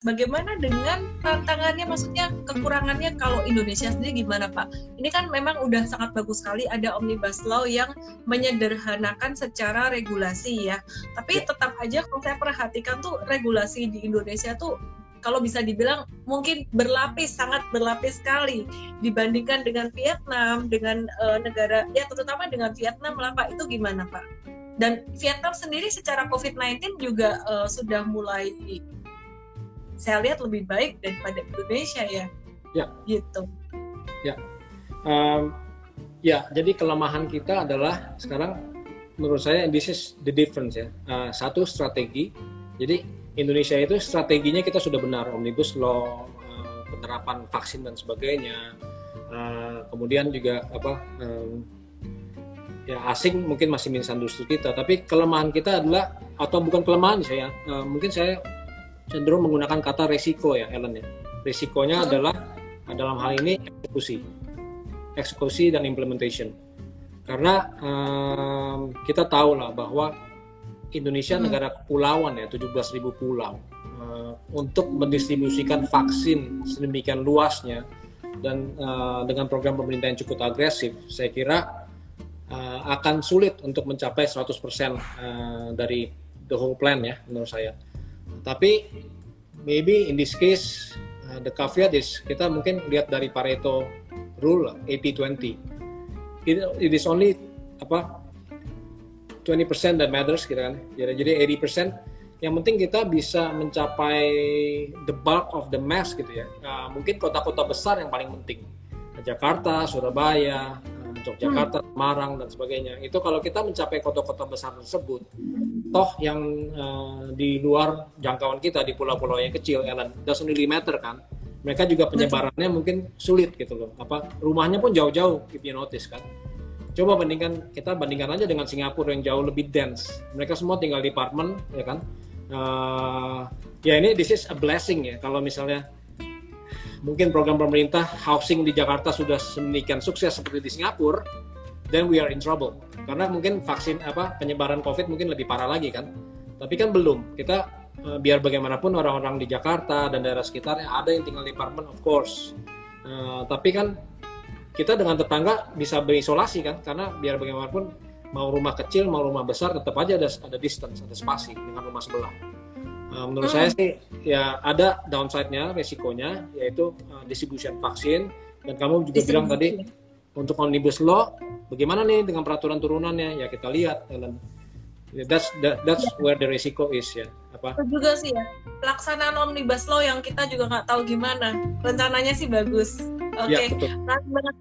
bagaimana dengan tantangannya maksudnya kekurangannya kalau Indonesia sendiri gimana Pak? Ini kan memang udah sangat bagus sekali ada omnibus law yang menyederhanakan secara regulasi ya. Tapi ya. tetap aja kalau saya perhatikan tuh regulasi di Indonesia tuh kalau bisa dibilang mungkin berlapis sangat berlapis sekali dibandingkan dengan Vietnam dengan uh, negara ya terutama dengan Vietnam lah Pak itu gimana Pak? Dan Vietnam sendiri secara COVID-19 juga uh, sudah mulai saya lihat lebih baik daripada Indonesia ya. Ya. Gitu. Ya. Um, ya, jadi kelemahan kita adalah sekarang menurut saya this is the difference ya. Uh, satu strategi. Jadi Indonesia itu strateginya kita sudah benar omnibus law, uh, penerapan vaksin dan sebagainya. Uh, kemudian juga apa um, ya asing mungkin masih misunderstood kita tapi kelemahan kita adalah atau bukan kelemahan saya uh, mungkin saya cenderung menggunakan kata resiko ya Ellen ya. Resikonya adalah dalam hal ini eksekusi, eksekusi dan implementation. Karena um, kita tahu lah bahwa Indonesia hmm. negara kepulauan ya, 17.000 pulau. Uh, untuk mendistribusikan vaksin sedemikian luasnya dan uh, dengan program pemerintah yang cukup agresif, saya kira uh, akan sulit untuk mencapai 100% uh, dari the whole plan ya menurut saya. Tapi maybe in this case uh, the caveat is kita mungkin lihat dari Pareto rule 80-20. It, it is only apa 20% that matters gitu kan. Jadi jadi 80% yang penting kita bisa mencapai the bulk of the mass gitu ya. Nah, mungkin kota-kota besar yang paling penting. Jakarta, Surabaya, Yogyakarta, hmm. Semarang dan sebagainya. Itu kalau kita mencapai kota-kota besar tersebut, toh yang uh, di luar jangkauan kita di pulau-pulau yang kecil, Ellen, doesn't really matter kan. Mereka juga penyebarannya mungkin sulit gitu loh. Apa rumahnya pun jauh-jauh, if you notice kan. Coba bandingkan kita bandingkan aja dengan Singapura yang jauh lebih dense. Mereka semua tinggal di apartemen, ya kan. Uh, ya ini this is a blessing ya. Kalau misalnya mungkin program pemerintah housing di Jakarta sudah sedemikian sukses seperti di Singapura, then we are in trouble. Karena mungkin vaksin apa penyebaran COVID mungkin lebih parah lagi kan. Tapi kan belum. Kita uh, biar bagaimanapun orang-orang di Jakarta dan daerah sekitarnya ada yang tinggal di apartemen of course. Uh, tapi kan kita dengan tetangga bisa berisolasi kan karena biar bagaimanapun mau rumah kecil mau rumah besar tetap aja ada ada distance ada spasi dengan rumah sebelah. Uh, menurut hmm. saya sih ya ada downside-nya, resikonya yaitu uh, distribution vaksin dan kamu juga bilang tadi untuk omnibus law bagaimana nih dengan peraturan turunannya ya kita lihat Ellen. That's that, that's where the resiko is ya apa? Itu juga sih ya pelaksanaan omnibus law yang kita juga nggak tahu gimana rencananya sih bagus. Ya, Oke, okay. ya, banget